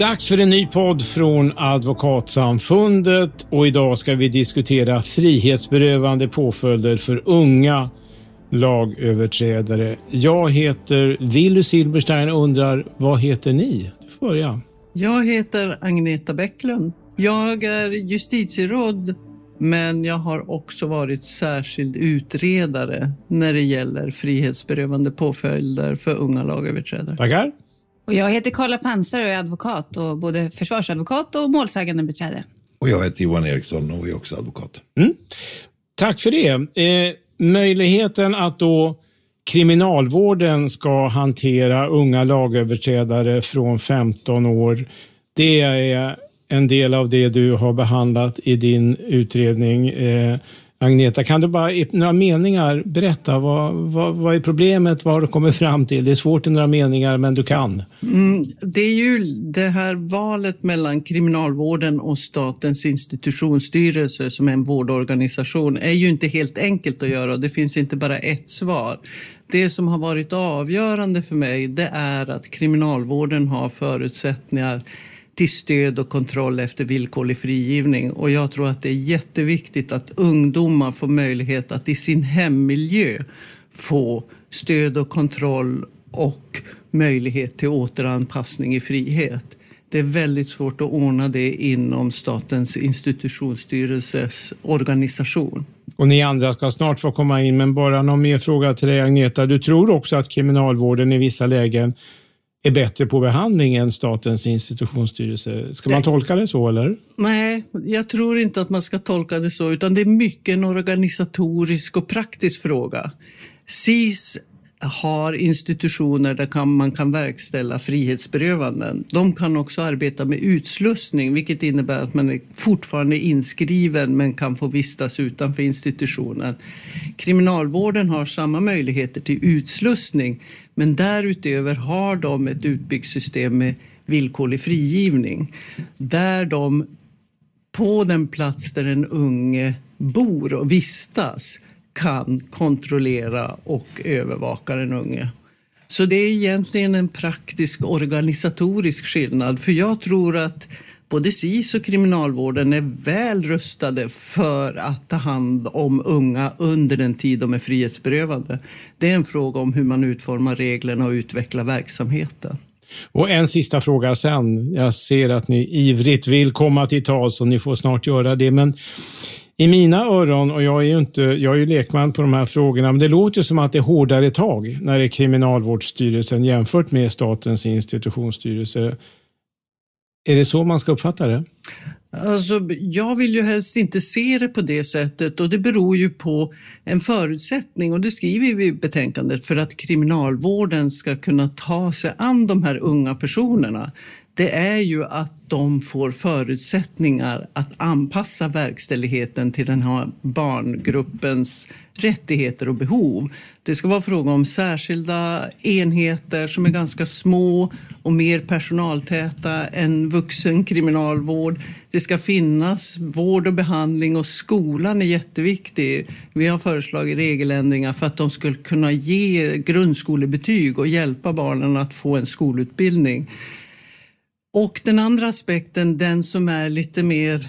Dags för en ny podd från Advokatsamfundet och idag ska vi diskutera frihetsberövande påföljder för unga lagöverträdare. Jag heter Willy Silberstein och undrar, vad heter ni? Du får börja. Jag heter Agneta Bäcklund. Jag är justitieråd men jag har också varit särskild utredare när det gäller frihetsberövande påföljder för unga lagöverträdare. Tackar. Och jag heter Karla Pansar och är advokat och både försvarsadvokat och målsägande beträde. Och jag heter Johan Eriksson och är också advokat. Mm. Tack för det. Eh, möjligheten att då kriminalvården ska hantera unga lagöverträdare från 15 år, det är en del av det du har behandlat i din utredning. Eh, Agneta, kan du bara i några meningar berätta vad, vad, vad är problemet, vad har du kommit fram till? Det är svårt i några meningar, men du kan. Mm, det är ju det här valet mellan kriminalvården och Statens institutionsstyrelse som är en vårdorganisation är ju inte helt enkelt att göra och det finns inte bara ett svar. Det som har varit avgörande för mig det är att kriminalvården har förutsättningar till stöd och kontroll efter villkorlig frigivning. Och jag tror att det är jätteviktigt att ungdomar får möjlighet att i sin hemmiljö få stöd och kontroll och möjlighet till återanpassning i frihet. Det är väldigt svårt att ordna det inom Statens institutionsstyrelses organisation. Och ni andra ska snart få komma in, men bara någon mer fråga till dig Agneta. Du tror också att kriminalvården i vissa lägen är bättre på behandling än Statens institutionsstyrelse. Ska man tolka det så eller? Nej, jag tror inte att man ska tolka det så, utan det är mycket en organisatorisk och praktisk fråga. SIS har institutioner där man kan verkställa frihetsberövanden. De kan också arbeta med utslussning, vilket innebär att man är fortfarande inskriven men kan få vistas utanför institutionen. Kriminalvården har samma möjligheter till utslussning, men därutöver har de ett utbyggt system med villkorlig frigivning där de på den plats där den unge bor och vistas kan kontrollera och övervaka den unge. Så det är egentligen en praktisk organisatorisk skillnad. För jag tror att både SIS och kriminalvården är väl rustade för att ta hand om unga under den tid de är frihetsberövade. Det är en fråga om hur man utformar reglerna och utvecklar verksamheten. Och en sista fråga sen. Jag ser att ni ivrigt vill komma till tals och ni får snart göra det. Men i mina öron, och jag är ju inte, jag är ju lekman på de här frågorna, men det låter som att det är hårdare tag när det är Kriminalvårdsstyrelsen jämfört med Statens institutionsstyrelse. Är det så man ska uppfatta det? Alltså, jag vill ju helst inte se det på det sättet och det beror ju på en förutsättning och det skriver vi i betänkandet för att kriminalvården ska kunna ta sig an de här unga personerna det är ju att de får förutsättningar att anpassa verkställigheten till den här barngruppens rättigheter och behov. Det ska vara fråga om särskilda enheter som är ganska små och mer personaltäta än vuxen kriminalvård. Det ska finnas vård och behandling och skolan är jätteviktig. Vi har föreslagit regeländringar för att de skulle kunna ge grundskolebetyg och hjälpa barnen att få en skolutbildning. Och den andra aspekten, den som är lite mer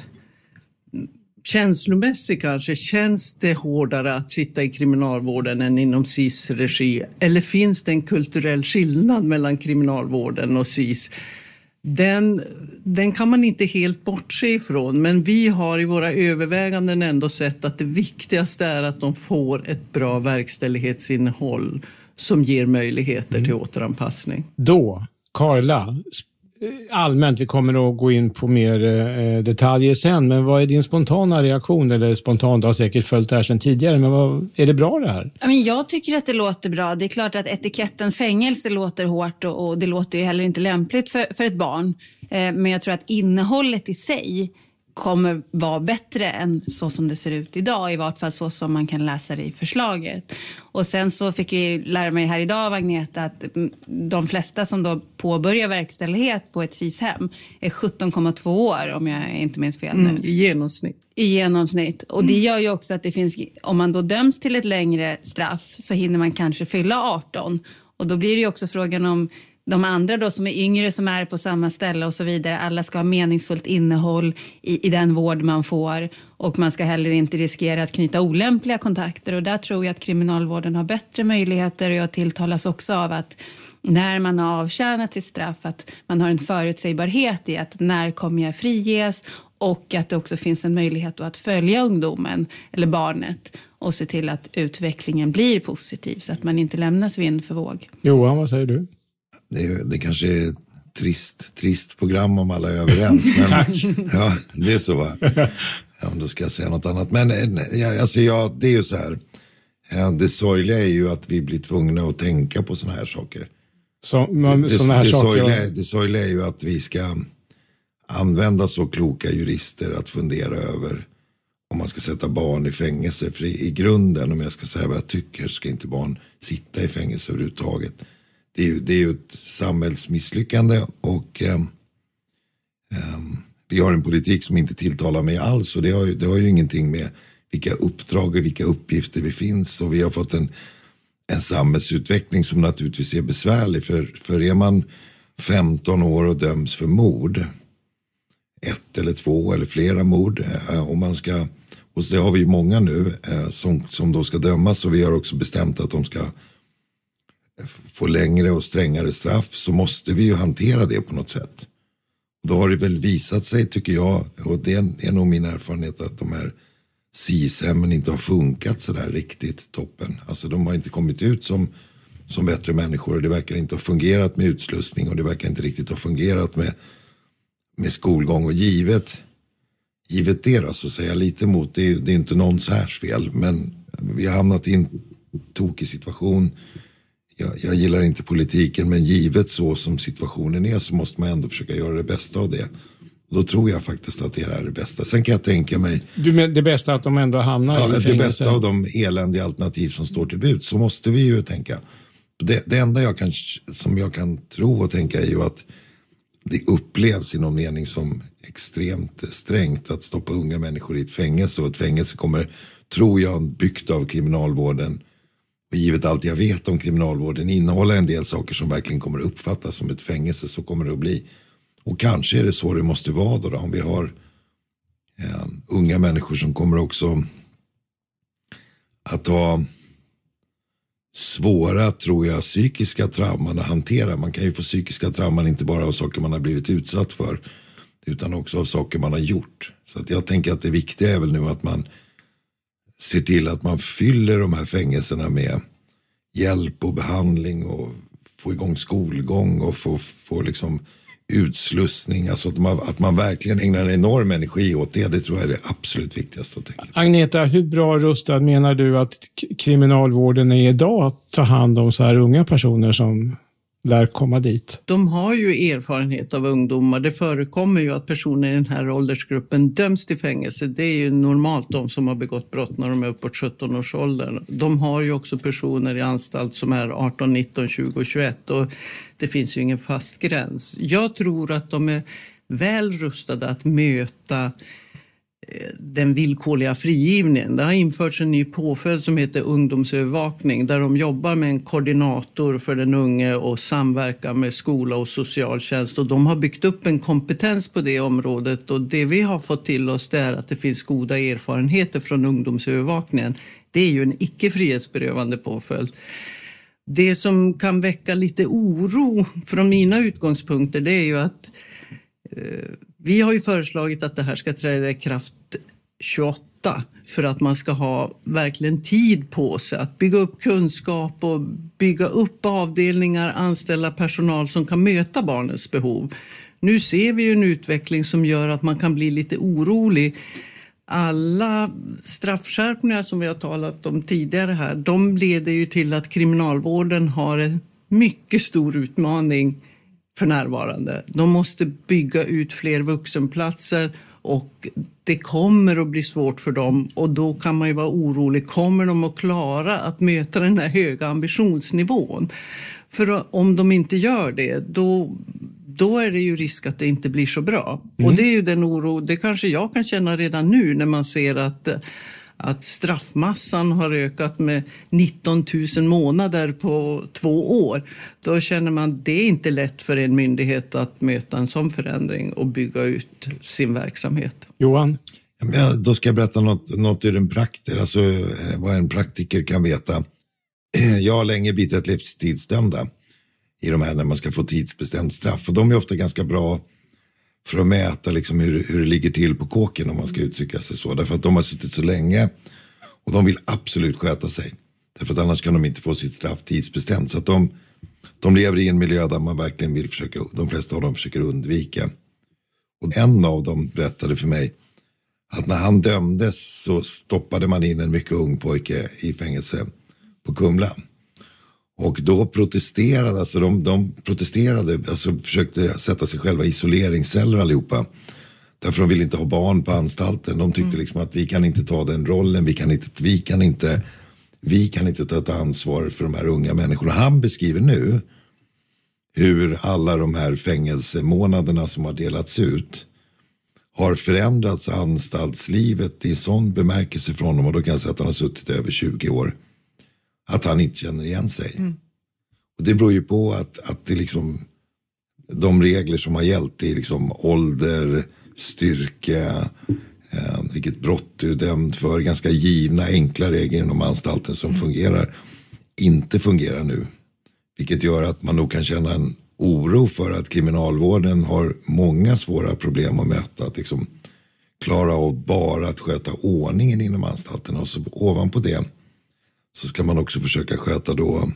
känslomässig kanske, känns det hårdare att sitta i kriminalvården än inom SIS regi? Eller finns det en kulturell skillnad mellan kriminalvården och SIS? Den, den kan man inte helt bortse ifrån, men vi har i våra överväganden ändå sett att det viktigaste är att de får ett bra verkställighetsinnehåll som ger möjligheter mm. till återanpassning. Då, Karla, Eh, allmänt, vi kommer att gå in på mer eh, eh, detaljer sen, men vad är din spontana reaktion? Eller spontant, du har säkert följt det här sedan tidigare, men vad, är det bra det här? Jag tycker att det låter bra. Det är klart att etiketten fängelse låter hårt och, det låter ju heller inte lämpligt för, för ett barn. Men jag tror att innehållet i sig kommer vara bättre än så som det ser ut idag, i vart fall så som man kan läsa det i förslaget. Och sen så fick vi lära mig här idag av Agneta att de flesta som då påbörjar verkställighet på ett SIS-hem är 17,2 år om jag inte minns fel nu. Mm, I genomsnitt. I genomsnitt. Och det gör ju också att det finns, om man då döms till ett längre straff så hinner man kanske fylla 18 och då blir det ju också frågan om de andra då som är yngre som är på samma ställe och så vidare, alla ska ha meningsfullt innehåll i, i den vård man får och man ska heller inte riskera att knyta olämpliga kontakter och där tror jag att kriminalvården har bättre möjligheter och jag tilltalas också av att när man har avtjänat sitt straff att man har en förutsägbarhet i att när kommer jag friges och att det också finns en möjlighet att följa ungdomen eller barnet och se till att utvecklingen blir positiv så att man inte lämnas vind för våg. Johan, vad säger du? Det, det kanske är trist, trist program om alla är överens. Men, Tack. Ja, det är så va. Ja, då ska jag säga något annat. Men ja, alltså, ja, det är ju så här. Det sorgliga är ju att vi blir tvungna att tänka på sådana här saker. Så, man, det, såna här det, saker. sorgliga, det sorgliga är ju att vi ska använda så kloka jurister att fundera över om man ska sätta barn i fängelse. För i, i grunden, om jag ska säga vad jag tycker, ska inte barn sitta i fängelse överhuvudtaget. Det är ju, det är ju ett samhällsmisslyckande och eh, eh, vi har en politik som inte tilltalar mig alls. Och det har, ju, det har ju ingenting med vilka uppdrag och vilka uppgifter vi finns. Och vi har fått en, en samhällsutveckling som naturligtvis är besvärlig. För, för är man 15 år och döms för mord, ett eller två eller flera mord, eh, och man ska, och det har vi ju många nu eh, som, som då ska dömas och vi har också bestämt att de ska få längre och strängare straff så måste vi ju hantera det på något sätt. Då har det väl visat sig, tycker jag, och det är nog min erfarenhet att de här SIS-hemmen inte har funkat sådär riktigt toppen. Alltså de har inte kommit ut som, som bättre människor och det verkar inte ha fungerat med utslussning och det verkar inte riktigt ha fungerat med, med skolgång och givet, givet det då, så säger jag lite emot, det är, det är inte någons härs fel, men vi har hamnat i en tokig situation. Jag, jag, gillar inte politiken, men givet så som situationen är så måste man ändå försöka göra det bästa av det. Då tror jag faktiskt att det är det bästa. Sen kan jag tänka mig... Du menar det bästa att de ändå hamnar ja, i fängelse? Det bästa av de eländiga alternativ som står till bud. Så måste vi ju tänka. Det, det enda jag kan, som jag kan tro och tänka är ju att det upplevs i någon mening som extremt strängt att stoppa unga människor i ett fängelse. Och ett fängelse kommer, tror jag, byggt av kriminalvården och givet allt jag vet om kriminalvården innehåller en del saker som verkligen kommer uppfattas som ett fängelse. Så kommer det att bli. Och kanske är det så det måste vara då, då om vi har eh, unga människor som kommer också att ha svåra, tror jag, psykiska trauman att hantera. Man kan ju få psykiska trauman inte bara av saker man har blivit utsatt för, utan också av saker man har gjort. Så att jag tänker att det viktiga är väl nu att man ser till att man fyller de här fängelserna med hjälp och behandling och få igång skolgång och få, få liksom utslussning, alltså att man, att man verkligen ägnar en enorm energi åt det, det tror jag är det absolut viktigaste att tänka. Agneta, hur bra rustad menar du att kriminalvården är idag att ta hand om så här unga personer som lär komma dit? De har ju erfarenhet av ungdomar. Det förekommer ju att personer i den här åldersgruppen döms till fängelse. Det är ju normalt de som har begått brott när de är uppåt 17 års ålder. De har ju också personer i anstalt som är 18, 19, 20 21 och det finns ju ingen fast gräns. Jag tror att de är väl rustade att möta den villkorliga frigivningen. Det har införts en ny påföljd som heter ungdomsövervakning där de jobbar med en koordinator för den unge och samverkar med skola och socialtjänst. Och de har byggt upp en kompetens på det området och det vi har fått till oss är att det finns goda erfarenheter från ungdomsövervakningen. Det är ju en icke frihetsberövande påföljd. Det som kan väcka lite oro från mina utgångspunkter det är ju att eh, vi har ju föreslagit att det här ska träda i kraft 28 för att man ska ha verkligen tid på sig att bygga upp kunskap och bygga upp avdelningar, anställa personal som kan möta barnens behov. Nu ser vi ju en utveckling som gör att man kan bli lite orolig. Alla straffskärpningar som vi har talat om tidigare här, de leder ju till att kriminalvården har en mycket stor utmaning för närvarande. De måste bygga ut fler vuxenplatser och det kommer att bli svårt för dem och då kan man ju vara orolig. Kommer de att klara att möta den här höga ambitionsnivån? För om de inte gör det, då, då är det ju risk att det inte blir så bra. Mm. Och det är ju den oro, det kanske jag kan känna redan nu när man ser att att straffmassan har ökat med 19 000 månader på två år. Då känner man att det är inte lätt för en myndighet att möta en sån förändring och bygga ut sin verksamhet. Johan? Ja, då ska jag berätta något, något ur en praktiker, alltså eh, vad en praktiker kan veta. Jag har länge biträtt livstidsdömda i de här när man ska få tidsbestämt straff. Och de är ofta ganska bra för att mäta liksom hur, hur det ligger till på kåken om man ska uttrycka sig så. Därför att de har suttit så länge och de vill absolut sköta sig. Därför att annars kan de inte få sitt straff tidsbestämt. Så att de, de lever i en miljö där man verkligen vill försöka, de flesta av dem försöker undvika. Och en av dem berättade för mig att när han dömdes så stoppade man in en mycket ung pojke i fängelse på Kumla. Och då protesterade, alltså de, de protesterade, alltså försökte sätta sig själva i isoleringsceller allihopa. Därför de ville inte ha barn på anstalten. De tyckte mm. liksom att vi kan inte ta den rollen, vi kan inte, vi kan inte, vi kan inte ta ett ansvar för de här unga människorna. Han beskriver nu hur alla de här fängelsemånaderna som har delats ut har förändrats anstaltslivet i sån bemärkelse från honom och då kan jag säga att han har suttit över 20 år att han inte känner igen sig. Mm. Och det beror ju på att, att det liksom, de regler som har gällt är liksom ålder, styrka, eh, vilket brott du är dömd för, ganska givna enkla regler inom anstalten som mm. fungerar, inte fungerar nu. Vilket gör att man nog kan känna en oro för att kriminalvården har många svåra problem att möta. Att liksom klara av bara att sköta ordningen inom anstalten och så ovanpå det så ska man också försöka sköta då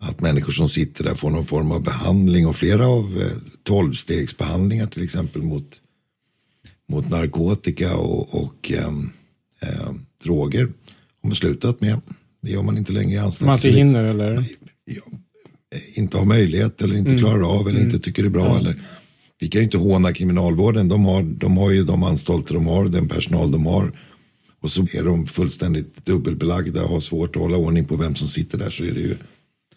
att människor som sitter där får någon form av behandling och flera av eh, tolvstegsbehandlingar till exempel mot, mot narkotika och, och eh, eh, droger har man slutat med. Det gör man inte längre i anstalt. Man inte hinner eller? Ja, inte har möjlighet eller inte mm. klarar av eller mm. inte tycker det är bra. Ja. Eller, vi kan ju inte håna kriminalvården. De har, de har ju de anstalter de har, den personal de har. Och så är de fullständigt dubbelbelagda och har svårt att hålla ordning på vem som sitter där. Så är det ju,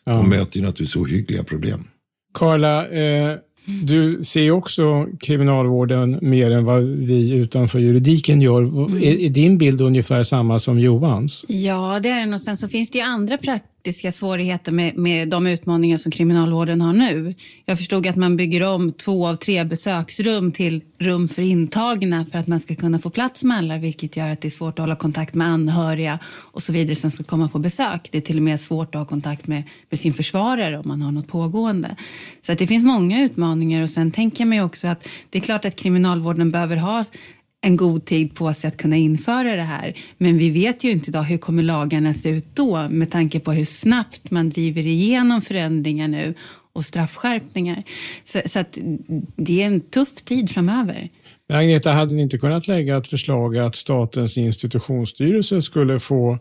ja. de möter ju naturligtvis ohyggliga problem. Karla, eh, du ser ju också kriminalvården mer än vad vi utanför juridiken gör. Mm. Är, är, din bild ungefär samma som Johans? Ja, det är den. Och sen så finns det ju andra praktiska svårigheter med, med de utmaningar som kriminalvården har nu. Jag förstod att man bygger om två av tre besöksrum till rum för intagna för att man ska kunna få plats med alla, vilket gör att det är svårt att hålla kontakt med anhöriga och så vidare som ska komma på besök. Det är till och med svårt att ha kontakt med, med sin försvarare om man har något pågående. Så att det finns många utmaningar och sen tänker jag mig också att det är klart att kriminalvården behöver ha en god tid på sig att kunna införa det här. Men vi vet ju inte idag hur kommer lagarna se ut då med tanke på hur snabbt man driver igenom förändringar nu och straffskärpningar. Så, så att det är en tuff tid framöver. Men Agneta, hade ni inte kunnat lägga ett förslag att Statens institutionsstyrelse skulle få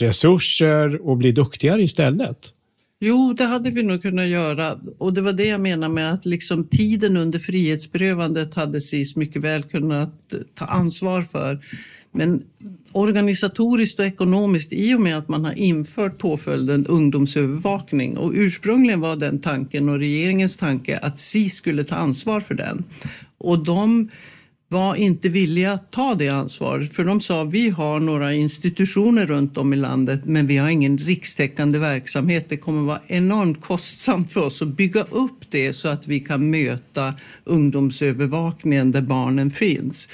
resurser och bli duktigare istället? Jo, det hade vi nog kunnat göra och det var det jag menar med att liksom tiden under frihetsberövandet hade SIS mycket väl kunnat ta ansvar för. Men organisatoriskt och ekonomiskt i och med att man har infört påföljden ungdomsövervakning och ursprungligen var den tanken och regeringens tanke att SIS skulle ta ansvar för den. Och de var inte villiga att ta det ansvaret för de sa vi har några institutioner runt om i landet men vi har ingen rikstäckande verksamhet. Det kommer vara enormt kostsamt för oss att bygga upp det så att vi kan möta ungdomsövervakningen där barnen finns.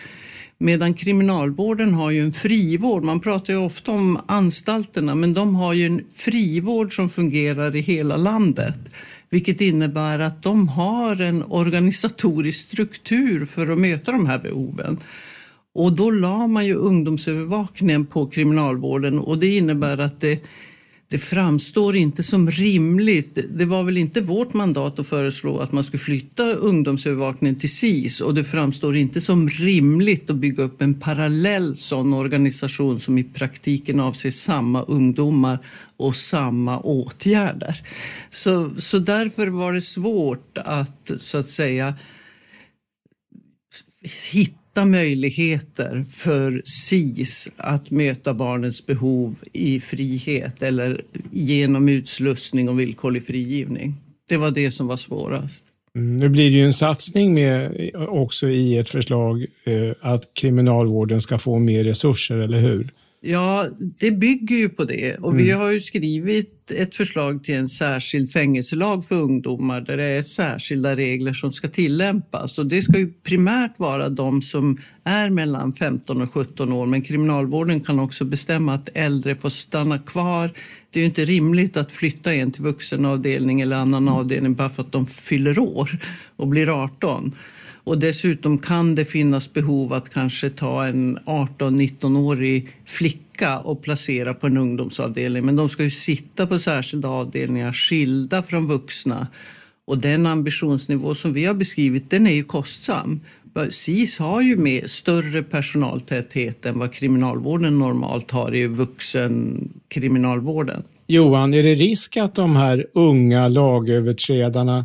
Medan kriminalvården har ju en frivård. Man pratar ju ofta om anstalterna men de har ju en frivård som fungerar i hela landet. Vilket innebär att de har en organisatorisk struktur för att möta de här behoven. Och då la man ju ungdomsövervakningen på kriminalvården och det innebär att det det framstår inte som rimligt. Det var väl inte vårt mandat att föreslå att man skulle flytta ungdomsövervakningen till SIS och det framstår inte som rimligt att bygga upp en parallell sån organisation som i praktiken avser samma ungdomar och samma åtgärder. Så, så därför var det svårt att så att säga hitta Mätta möjligheter för SIS att möta barnets behov i frihet eller genom utslussning och villkorlig frigivning. Det var det som var svårast. Mm, nu blir det ju en satsning med också i ett förslag eh, att kriminalvården ska få mer resurser, eller hur? Ja, det bygger ju på det och mm. vi har ju skrivit ett förslag till en särskild fängelselag för ungdomar där det är särskilda regler som ska tillämpas och det ska ju primärt vara de som är mellan 15 och 17 år men kriminalvården kan också bestämma att äldre får stanna kvar. Det är ju inte rimligt att flytta en till vuxenavdelning eller annan avdelning bara för att de fyller år och blir 18. Och dessutom kan det finnas behov att kanske ta en 18-19-årig flicka och placera på en ungdomsavdelning. Men de ska ju sitta på särskilda avdelningar skilda från vuxna. Och den ambitionsnivå som vi har beskrivit den är ju kostsam. SIS har ju med större personaltäthet än vad kriminalvården normalt har i vuxenkriminalvården. Johan, är det risk att de här unga lagöverträdarna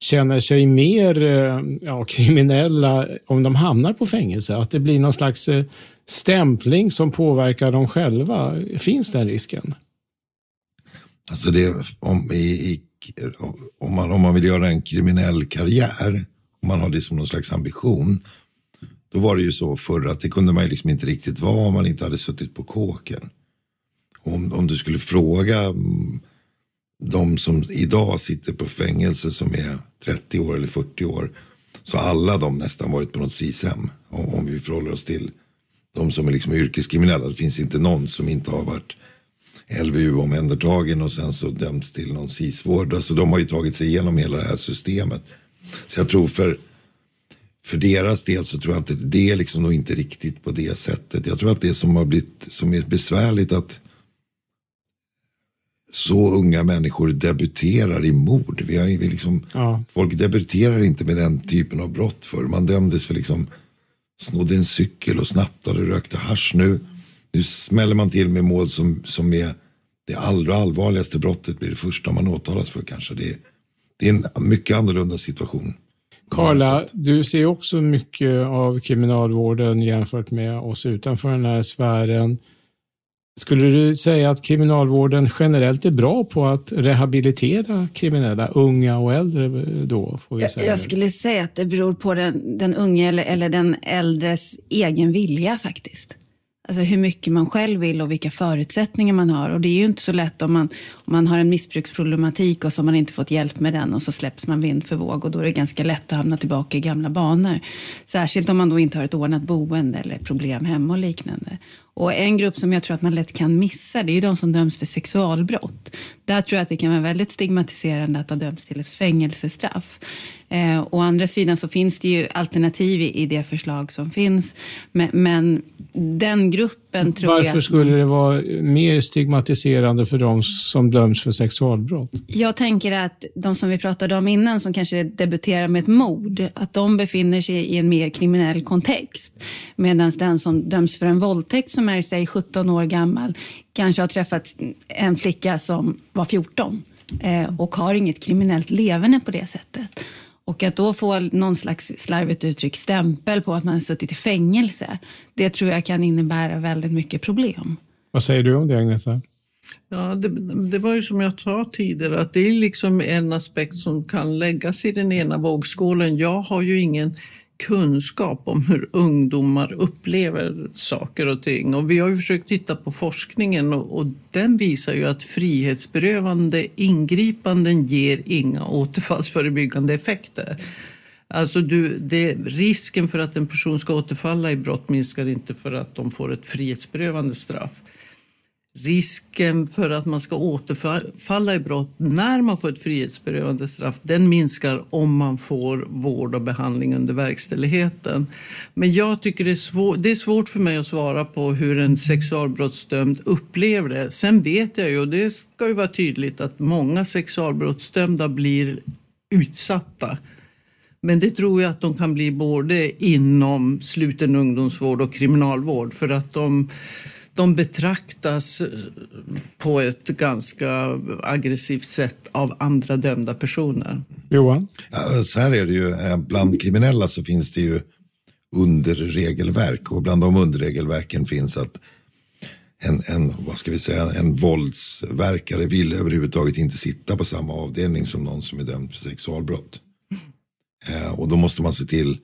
känner sig mer eh, ja, kriminella om de hamnar på fängelse? Att det blir någon slags eh, stämpling som påverkar dem själva? Finns den risken? Alltså det, om, i, i, om, man, om man vill göra en kriminell karriär, om man har det som någon slags ambition, då var det ju så förr att det kunde man liksom inte riktigt vara om man inte hade suttit på kåken. Om, om du skulle fråga mm, de som idag sitter på fängelse som är 30 år eller 40 år. Så alla de nästan varit på något SISM. Om, om vi förhåller oss till de som är liksom yrkeskriminella. Det finns inte någon som inte har varit LVU-omhändertagen och sen så dömts till någon SIS-vård. Alltså de har ju tagit sig igenom hela det här systemet. Så jag tror för, för deras del så tror jag inte det är liksom nog inte riktigt på det sättet. Jag tror att det som har blivit, som är besvärligt att så unga människor debuterar i mord. Vi har, vi liksom, ja. Folk debuterar inte med den typen av brott för Man dömdes för liksom snodde en cykel och snattade och rökte hash. Nu, nu smäller man till med mål som, som är det allra allvarligaste brottet blir det första man åtalas för kanske. Det är, det är en mycket annorlunda situation. Karla, du ser också mycket av kriminalvården jämfört med oss utanför den här sfären. Skulle du säga att kriminalvården generellt är bra på att rehabilitera kriminella, unga och äldre då? Får vi säga. Jag, skulle säga att det beror på den, den unge eller, eller den äldres egen vilja faktiskt. Alltså hur mycket man själv vill och vilka förutsättningar man har. Och det är ju inte så lätt om man, om man har en missbruksproblematik och så har man inte fått hjälp med den och så släpps man vind för våg och då är det ganska lätt att hamna tillbaka i gamla banor. Särskilt om man då inte har ett ordnat boende eller problem hemma och liknande. Och en grupp som jag tror att man lätt kan missa, det är ju de som döms för sexualbrott. Där tror jag att det kan vara väldigt stigmatiserande att ha dömts till ett fängelsestraff. Eh, å andra sidan så finns det ju alternativ i, i det förslag som finns. Men, men den gruppen tror Varför jag... Varför skulle det vara mer stigmatiserande för de som döms för sexualbrott? Jag tänker att de som vi pratade om innan, som kanske debuterar med ett mord, att de befinner sig i en mer kriminell kontext. Medan den som döms för en våldtäkt som är säg 17 år gammal kanske har träffat en flicka som var 14 eh, och har inget kriminellt levande på det sättet. Och att då få någon slags slarvigt uttryck stämpel på att man har suttit i fängelse, det tror jag kan innebära väldigt mycket problem. Vad säger du om det Agneta? Ja, det, det, var ju som jag sa tidigare, att det är liksom en aspekt som kan läggas i den ena vågskålen. Jag har ju ingen kunskap om hur ungdomar upplever saker och ting. Och vi har ju försökt titta på forskningen och, och den visar ju att frihetsberövande ingripanden ger inga återfallsförebyggande effekter. Alltså du, det, risken för att en person ska återfalla i brott minskar inte för att de får ett frihetsberövande straff risken för att man ska återfalla i brott när man får ett frihetsberövande straff, den minskar om man får vård och behandling under verkställigheten. Men jag tycker det är, svår, det är svårt för mig att svara på hur en sexualbrottsdömd upplever det. Sen vet jag ju, och det ska ju vara tydligt, att många sexualbrottsdömda blir utsatta. Men det tror jag att de kan bli både inom sluten ungdomsvård och kriminalvård för att de de betraktas eh, på ett ganska aggressivt sätt av andra dömda personer. Johan? Ja, så här är det ju, eh, bland kriminella så finns det ju underregelverk och bland de underregelverken finns att en, en, vad ska vi säga, en våldsverkare vill överhuvudtaget inte sitta på samma avdelning som någon som är dömd för sexualbrott. Eh, och då måste man se till,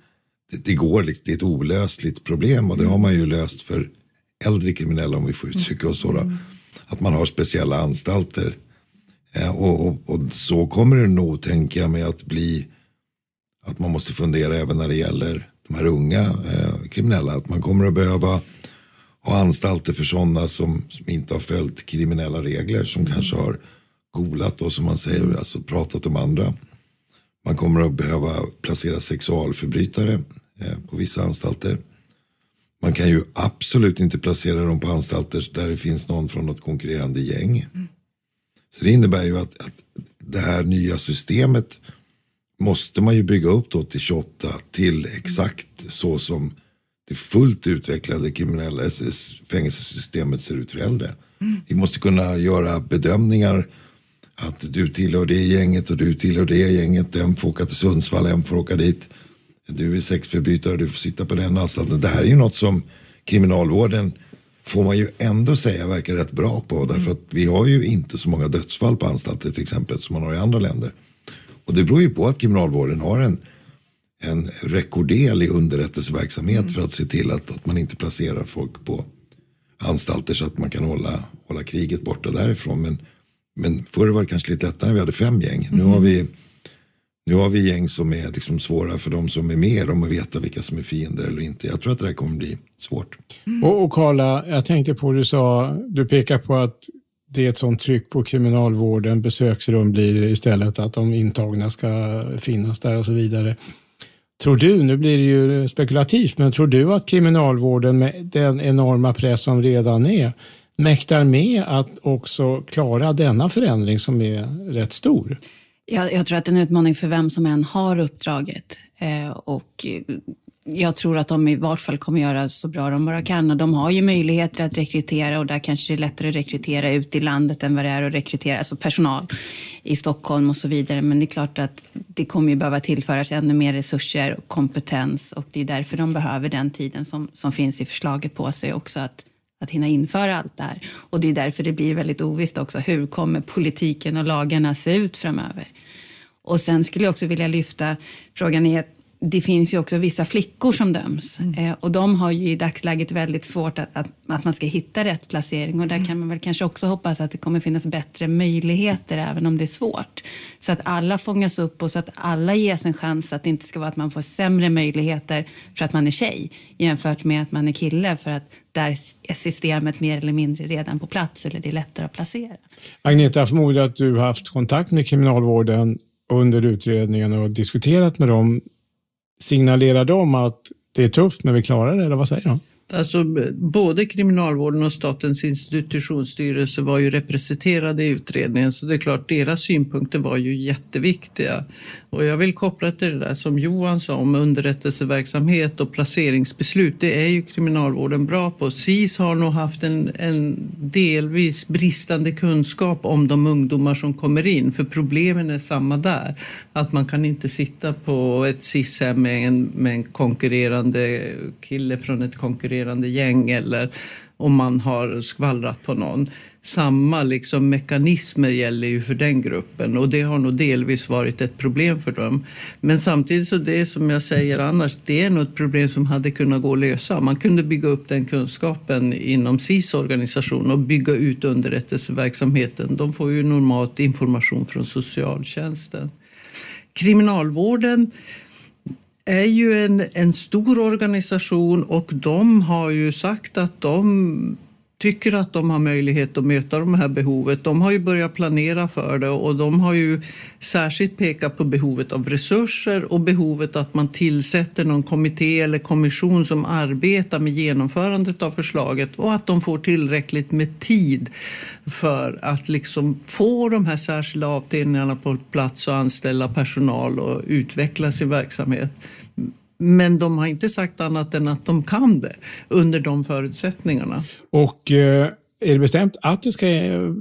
det, det går, det är ett olösligt problem och det har man ju löst för äldre kriminella om vi får uttrycka oss så. Då, att man har speciella anstalter. Eh, och, och, och, så kommer det nog, tänker jag mig, att bli att man måste fundera även när det gäller de här unga eh, kriminella. Att man kommer att behöva ha anstalter för sådana som, som inte har följt kriminella regler. Som kanske har golat och som man säger, alltså pratat om andra. Man kommer att behöva placera sexualförbrytare eh, på vissa anstalter. Man kan ju absolut inte placera dem på anstalter där det finns någon från något konkurrerande gäng. Mm. Så det innebär ju att, att det här nya systemet måste man ju bygga upp då till 28 till exakt så som det fullt utvecklade kriminella eh, fängelsesystemet ser ut för äldre. Mm. Vi måste kunna göra bedömningar att du tillhör det gänget och du tillhör det gänget. Den får åka till Sundsvall, en får åka dit. Du är sexförbrytare, du får sitta på den anstalten. Det här är ju något som kriminalvården får man ju ändå säga verkar rätt bra på. Mm. Därför att vi har ju inte så många dödsfall på anstalter till exempel som man har i andra länder. Och det beror ju på att kriminalvården har en, en rekordel i underrättelseverksamhet mm. för att se till att, att man inte placerar folk på anstalter så att man kan hålla, hålla kriget borta därifrån. Men, men förr var det kanske lite lättare när vi hade fem gäng. Mm. Nu har vi nu har vi gäng som är liksom svåra för de som är med om att veta vilka som är fiender eller inte. Jag tror att det här kommer bli svårt. Mm. Och, och Carla, jag tänkte på du sa, du pekar på att det är ett sånt tryck på kriminalvården, besöksrum blir det istället, att de intagna ska finnas där och så vidare. Tror du, nu blir det ju spekulativt, men tror du att kriminalvården med den enorma press som redan är mäktar med att också klara denna förändring som är rätt stor? Jag, jag tror att det är en utmaning för vem som än har uppdraget. Eh, och eh, jag tror att de i vart fall kommer göra så bra de bara kan. Och de har ju möjligheter att rekrytera och där kanske det är lättare att rekrytera ut i landet än vad det är att rekrytera alltså personal i Stockholm och så vidare. Men det är klart att det kommer ju behöva tillföras ännu mer resurser och kompetens och det är därför de behöver den tiden som, som finns i förslaget på sig också att att hinna införa allt det här. Och det är därför det blir väldigt ovisst också. Hur kommer politiken och lagarna se ut framöver? Och sen skulle jag också vilja lyfta frågan i att det finns ju också vissa flickor som döms mm. eh, och de har ju i dagsläget väldigt svårt att, att, att, man ska hitta rätt placering och där mm. kan man väl kanske också hoppas att det kommer finnas bättre möjligheter även om det är svårt. Så att alla fångas upp och så att alla ges en chans att det inte ska vara att man får sämre möjligheter för att man är tjej jämfört med att man är kille för att där är systemet mer eller mindre redan på plats eller det är lättare att placera. Agneta, jag förmodar att du har haft kontakt med kriminalvården under utredningen och diskuterat med dem signalerar de att det är tufft men vi klarar det, eller vad säger de? Alltså, både Kriminalvården och Statens institutionsstyrelse var ju representerade i utredningen så det är klart deras synpunkter var ju jätteviktiga. Och jag vill koppla till det där som Johan sa om underrättelseverksamhet och placeringsbeslut. Det är ju Kriminalvården bra på. SIS har nog haft en, en delvis bristande kunskap om de ungdomar som kommer in för problemen är samma där. Att man kan inte sitta på ett SIS-hem med en, med en konkurrerande kille från ett konkurrerande konkurrerande gäng eller om man har skvallrat på någon. Samma liksom mekanismer gäller ju för den gruppen och det har nog delvis varit ett problem för dem. Men samtidigt så det som jag säger annars, det är nog ett problem som hade kunnat gå att lösa. Man kunde bygga upp den kunskapen inom SIS organisation och bygga ut underrättelseverksamheten. De får ju normalt information från socialtjänsten. Kriminalvården är ju en, en stor organisation och de har ju sagt att de tycker att de har möjlighet att möta de här behovet. De har ju börjat planera för det och de har ju särskilt pekat på behovet av resurser och behovet att man tillsätter någon kommitté eller kommission som arbetar med genomförandet av förslaget och att de får tillräckligt med tid för att liksom få de här särskilda avdelningarna på plats och anställa personal och utveckla sin verksamhet. Men de har inte sagt annat än att de kan det under de förutsättningarna. Och eh, är det bestämt att det ska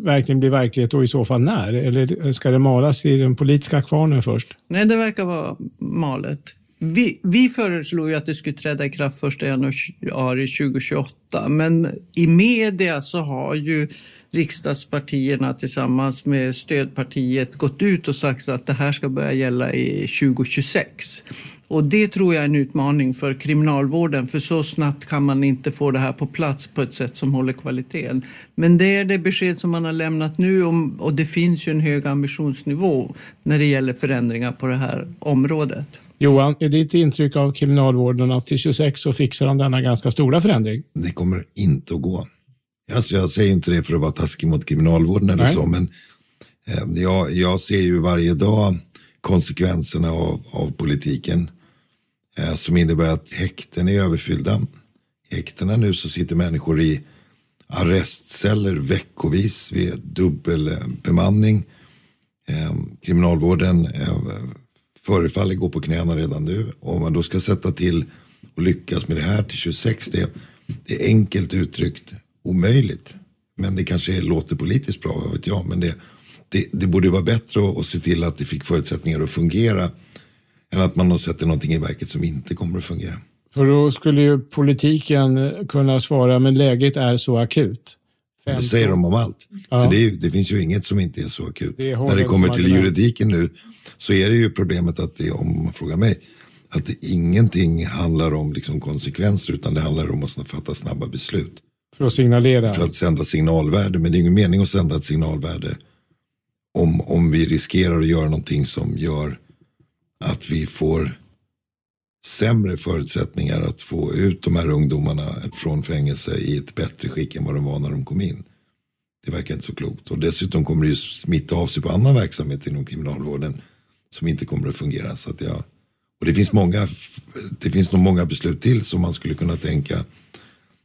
verkligen bli verklighet och i så fall när? Eller ska det malas i den politiska kvarnen först? Nej, det verkar vara malet. Vi, vi föreslog ju att det skulle träda i kraft 1 januari 2028, men i media så har ju riksdagspartierna tillsammans med stödpartiet gått ut och sagt att det här ska börja gälla i 2026. Och det tror jag är en utmaning för kriminalvården för så snabbt kan man inte få det här på plats på ett sätt som håller kvaliteten. Men det är det besked som man har lämnat nu och det finns ju en hög ambitionsnivå när det gäller förändringar på det här området. Johan, är ditt intryck av kriminalvården att till 26 så fixar de denna ganska stora förändring? Det kommer inte att gå. Alltså jag säger inte det för att vara taskig mot kriminalvården eller Nej. så, men eh, jag, jag, ser ju varje dag konsekvenserna av, av politiken eh, som innebär att häkten är överfyllda. I häktena nu så sitter människor i arrestceller veckovis vid dubbelbemanning. Eh, kriminalvården eh, förefaller gå på knäna redan nu. Om man då ska sätta till och lyckas med det här till 26, det, det är enkelt uttryckt omöjligt. Men det kanske låter politiskt bra, vad vet jag. Men det, det, det borde vara bättre att, att se till att det fick förutsättningar att fungera. Än att man har sett någonting i verket som inte kommer att fungera. För då skulle ju politiken kunna svara, men läget är så akut. 15. Det säger de om allt. Ja. Det, är, det, finns ju inget som inte är så akut. Det När det kommer till juridiken nu så är det ju problemet att det, om man frågar mig, att det, ingenting handlar om liksom konsekvenser utan det handlar om att fatta snabba beslut. För att signalera? För att sända signalvärde, men det är ingen mening att sända ett signalvärde om, om vi riskerar att göra någonting som gör att vi får sämre förutsättningar att få ut de här ungdomarna från fängelse i ett bättre skick än vad de var när de kom in. Det verkar inte så klokt. Och dessutom kommer det ju smitta av sig på annan verksamhet inom kriminalvården som inte kommer att fungera. Så att jag, och det finns, många, det finns nog många beslut till som man skulle kunna tänka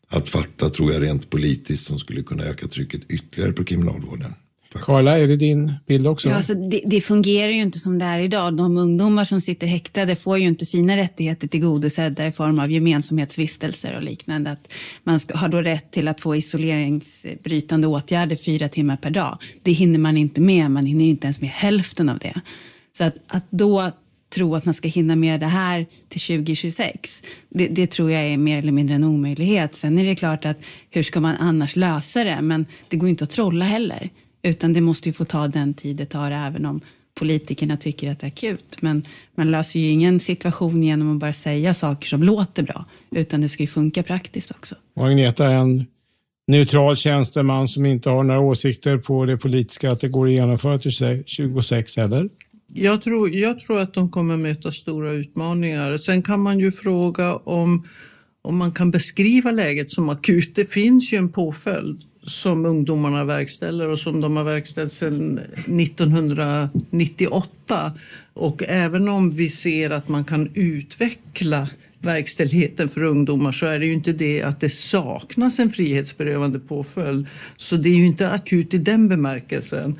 att fatta, tror jag, rent politiskt som skulle kunna öka trycket ytterligare på kriminalvården. Karla, är det din bild också? Ja, alltså det, det, fungerar ju inte som det är idag. De ungdomar som sitter häktade får ju inte sina rättigheter tillgodosedda i form av gemensamhetsvistelser och liknande. Att man ska, har då rätt till att få isoleringsbrytande åtgärder fyra timmar per dag. Det hinner man inte med, man hinner inte ens med hälften av det. Så att, att då tro att man ska hinna med det här till 2026, det, det, tror jag är mer eller mindre en omöjlighet. Sen är det klart att hur ska man annars lösa det? Men det går inte att trolla heller. Utan det måste ju få ta den tid det tar även om politikerna tycker att det är akut. Men man löser ju ingen situation genom att bara säga saker som låter bra. Utan det ska ju funka praktiskt också. Och Agneta är en neutral tjänsteman som inte har några åsikter på det politiska att det går att genomföra till 26 eller? Jag tror, jag tror att de kommer möta stora utmaningar. Sen kan man ju fråga om, om man kan beskriva läget som akut. Det finns ju en påföljd som ungdomarna verkställer och som de har verkställt sedan 1998. Och även om vi ser att man kan utveckla verkställigheten för ungdomar så är det ju inte det att det saknas en frihetsberövande påföljd. Så det är ju inte akut i den bemärkelsen.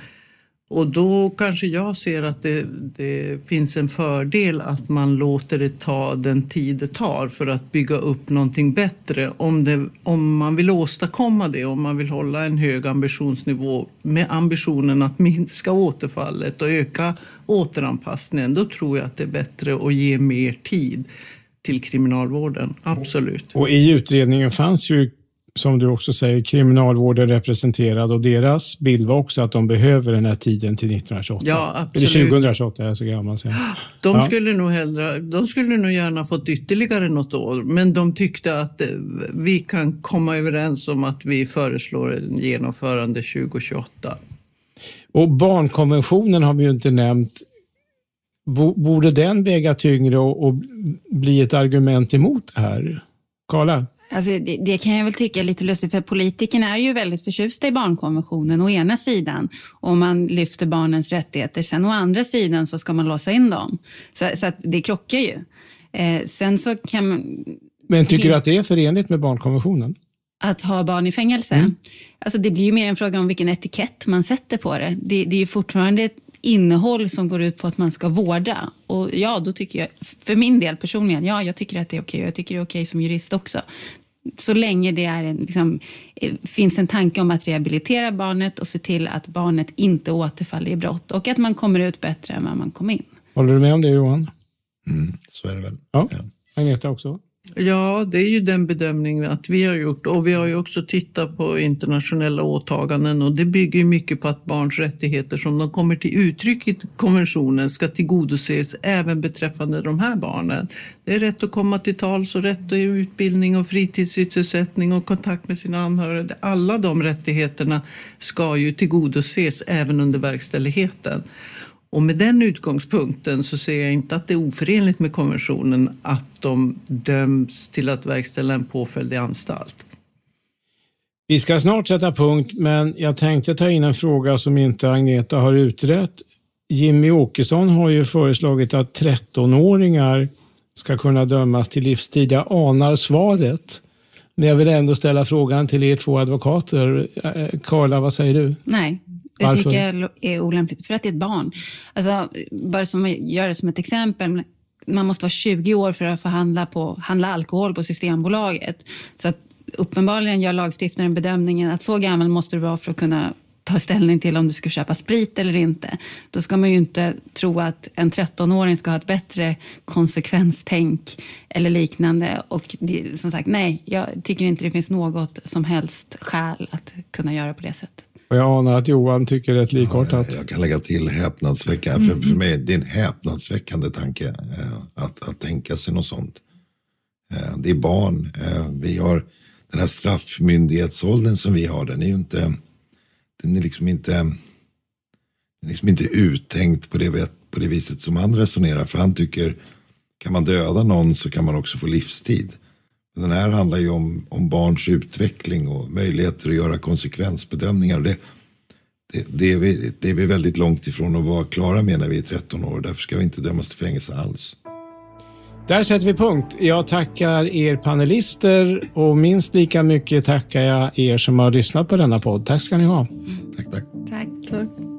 Och då kanske jag ser att det, det, finns en fördel att man låter det ta den tid det tar för att bygga upp någonting bättre. Om, det, om man vill åstadkomma det, om man vill hålla en hög ambitionsnivå med ambitionen att minska återfallet och öka återanpassningen, då tror jag att det är bättre att ge mer tid till kriminalvården. Absolut. Och i utredningen fanns ju som du också säger, kriminalvården representerad och deras bild var också att de behöver den här tiden till 1928. Ja, absolut. Eller 2028, jag är så gammal. Så. De, ja. skulle nog hellre, de skulle nog gärna fått ytterligare något år, men de tyckte att eh, vi kan komma överens om att vi föreslår en genomförande 2028. Och barnkonventionen har vi ju inte nämnt. Borde den väga tyngre och, och bli ett argument emot det här? Karla? Alltså det, det, kan jag väl tycka är lite lustigt, för politikerna är ju väldigt förtjusta i barnkonventionen å ena sidan, och man lyfter barnens rättigheter. Sen å andra sidan så ska man låsa in dem. Så, så det krockar ju. Eh, sen så kan man... Men tycker du att det är förenligt med barnkonventionen? Att ha barn i fängelse? Mm. Alltså det blir ju mer en fråga om vilken etikett man sätter på det. Det, det är ju fortfarande innehåll som går ut på att man ska vårda. Och ja, då tycker jag, för min del personligen, ja, jag tycker att det är okej. Jag tycker det är okej som jurist också. Så länge det är en, liksom, eh, finns en tanke om att rehabilitera barnet och se till att barnet inte återfaller i brott och att man kommer ut bättre än vad man kom in. Håller du med om det Johan? Mm, så är det väl. Ja. ja. Agneta också? Ja, det är ju den bedömning att vi har gjort och vi har ju också tittat på internationella åtaganden och det bygger mycket på att barns rättigheter som de kommer till uttryck i konventionen ska tillgodoses även beträffande de här barnen. Det är rätt att komma till tals och rätt till utbildning och fritidssysselsättning och kontakt med sina anhöriga. Alla de rättigheterna ska ju tillgodoses även under verkställigheten. Och med den utgångspunkten så ser jag inte att det är oförenligt med konventionen att de döms till att verkställa en påföljd i anstalt. Vi ska snart sätta punkt, men jag tänkte ta in en fråga som inte Agneta har utrett. Jimmy Åkesson har ju föreslagit att 13-åringar ska kunna dömas till livstid. Jag anar svaret, men jag vill ändå ställa frågan till er två advokater. Eh, Karla, vad säger du? Nej, det Varför? tycker jag är olämpligt, för att det är ett barn. Alltså, bara som, gör det som ett exempel. Man måste vara 20 år för att få handla, på, handla alkohol på Systembolaget. Så att uppenbarligen gör lagstiftaren bedömningen att så gammal måste du vara för att kunna ta ställning till om du ska köpa sprit eller inte. Då ska man ju inte tro att en 13-åring ska ha ett bättre konsekvenstänk eller liknande. Och det, som sagt, nej, jag tycker inte det finns något som helst skäl att kunna göra på det sättet. Och jag anar att Johan tycker rätt likartat. Jag kan lägga till häpnadsväckande. För, för mig är det en häpnadsväckande tanke eh, att, att tänka sig något sånt. Eh, det är barn. Eh, vi har den här straffmyndighetsåldern som vi har. Den är ju inte, den är liksom inte, den är liksom inte uttänkt på det, på det viset som han resonerar. För han tycker, kan man döda någon så kan man också få livstid. Den här handlar ju om, om barns utveckling och möjligheter att göra konsekvensbedömningar. Det, det, det, är vi, det är vi väldigt långt ifrån att vara klara med när vi är 13 år. Därför ska vi inte dömas till fängelse alls. Där sätter vi punkt. Jag tackar er panelister och minst lika mycket tackar jag er som har lyssnat på denna podd. Tack ska ni ha. Tack, tack. Tack. Tack.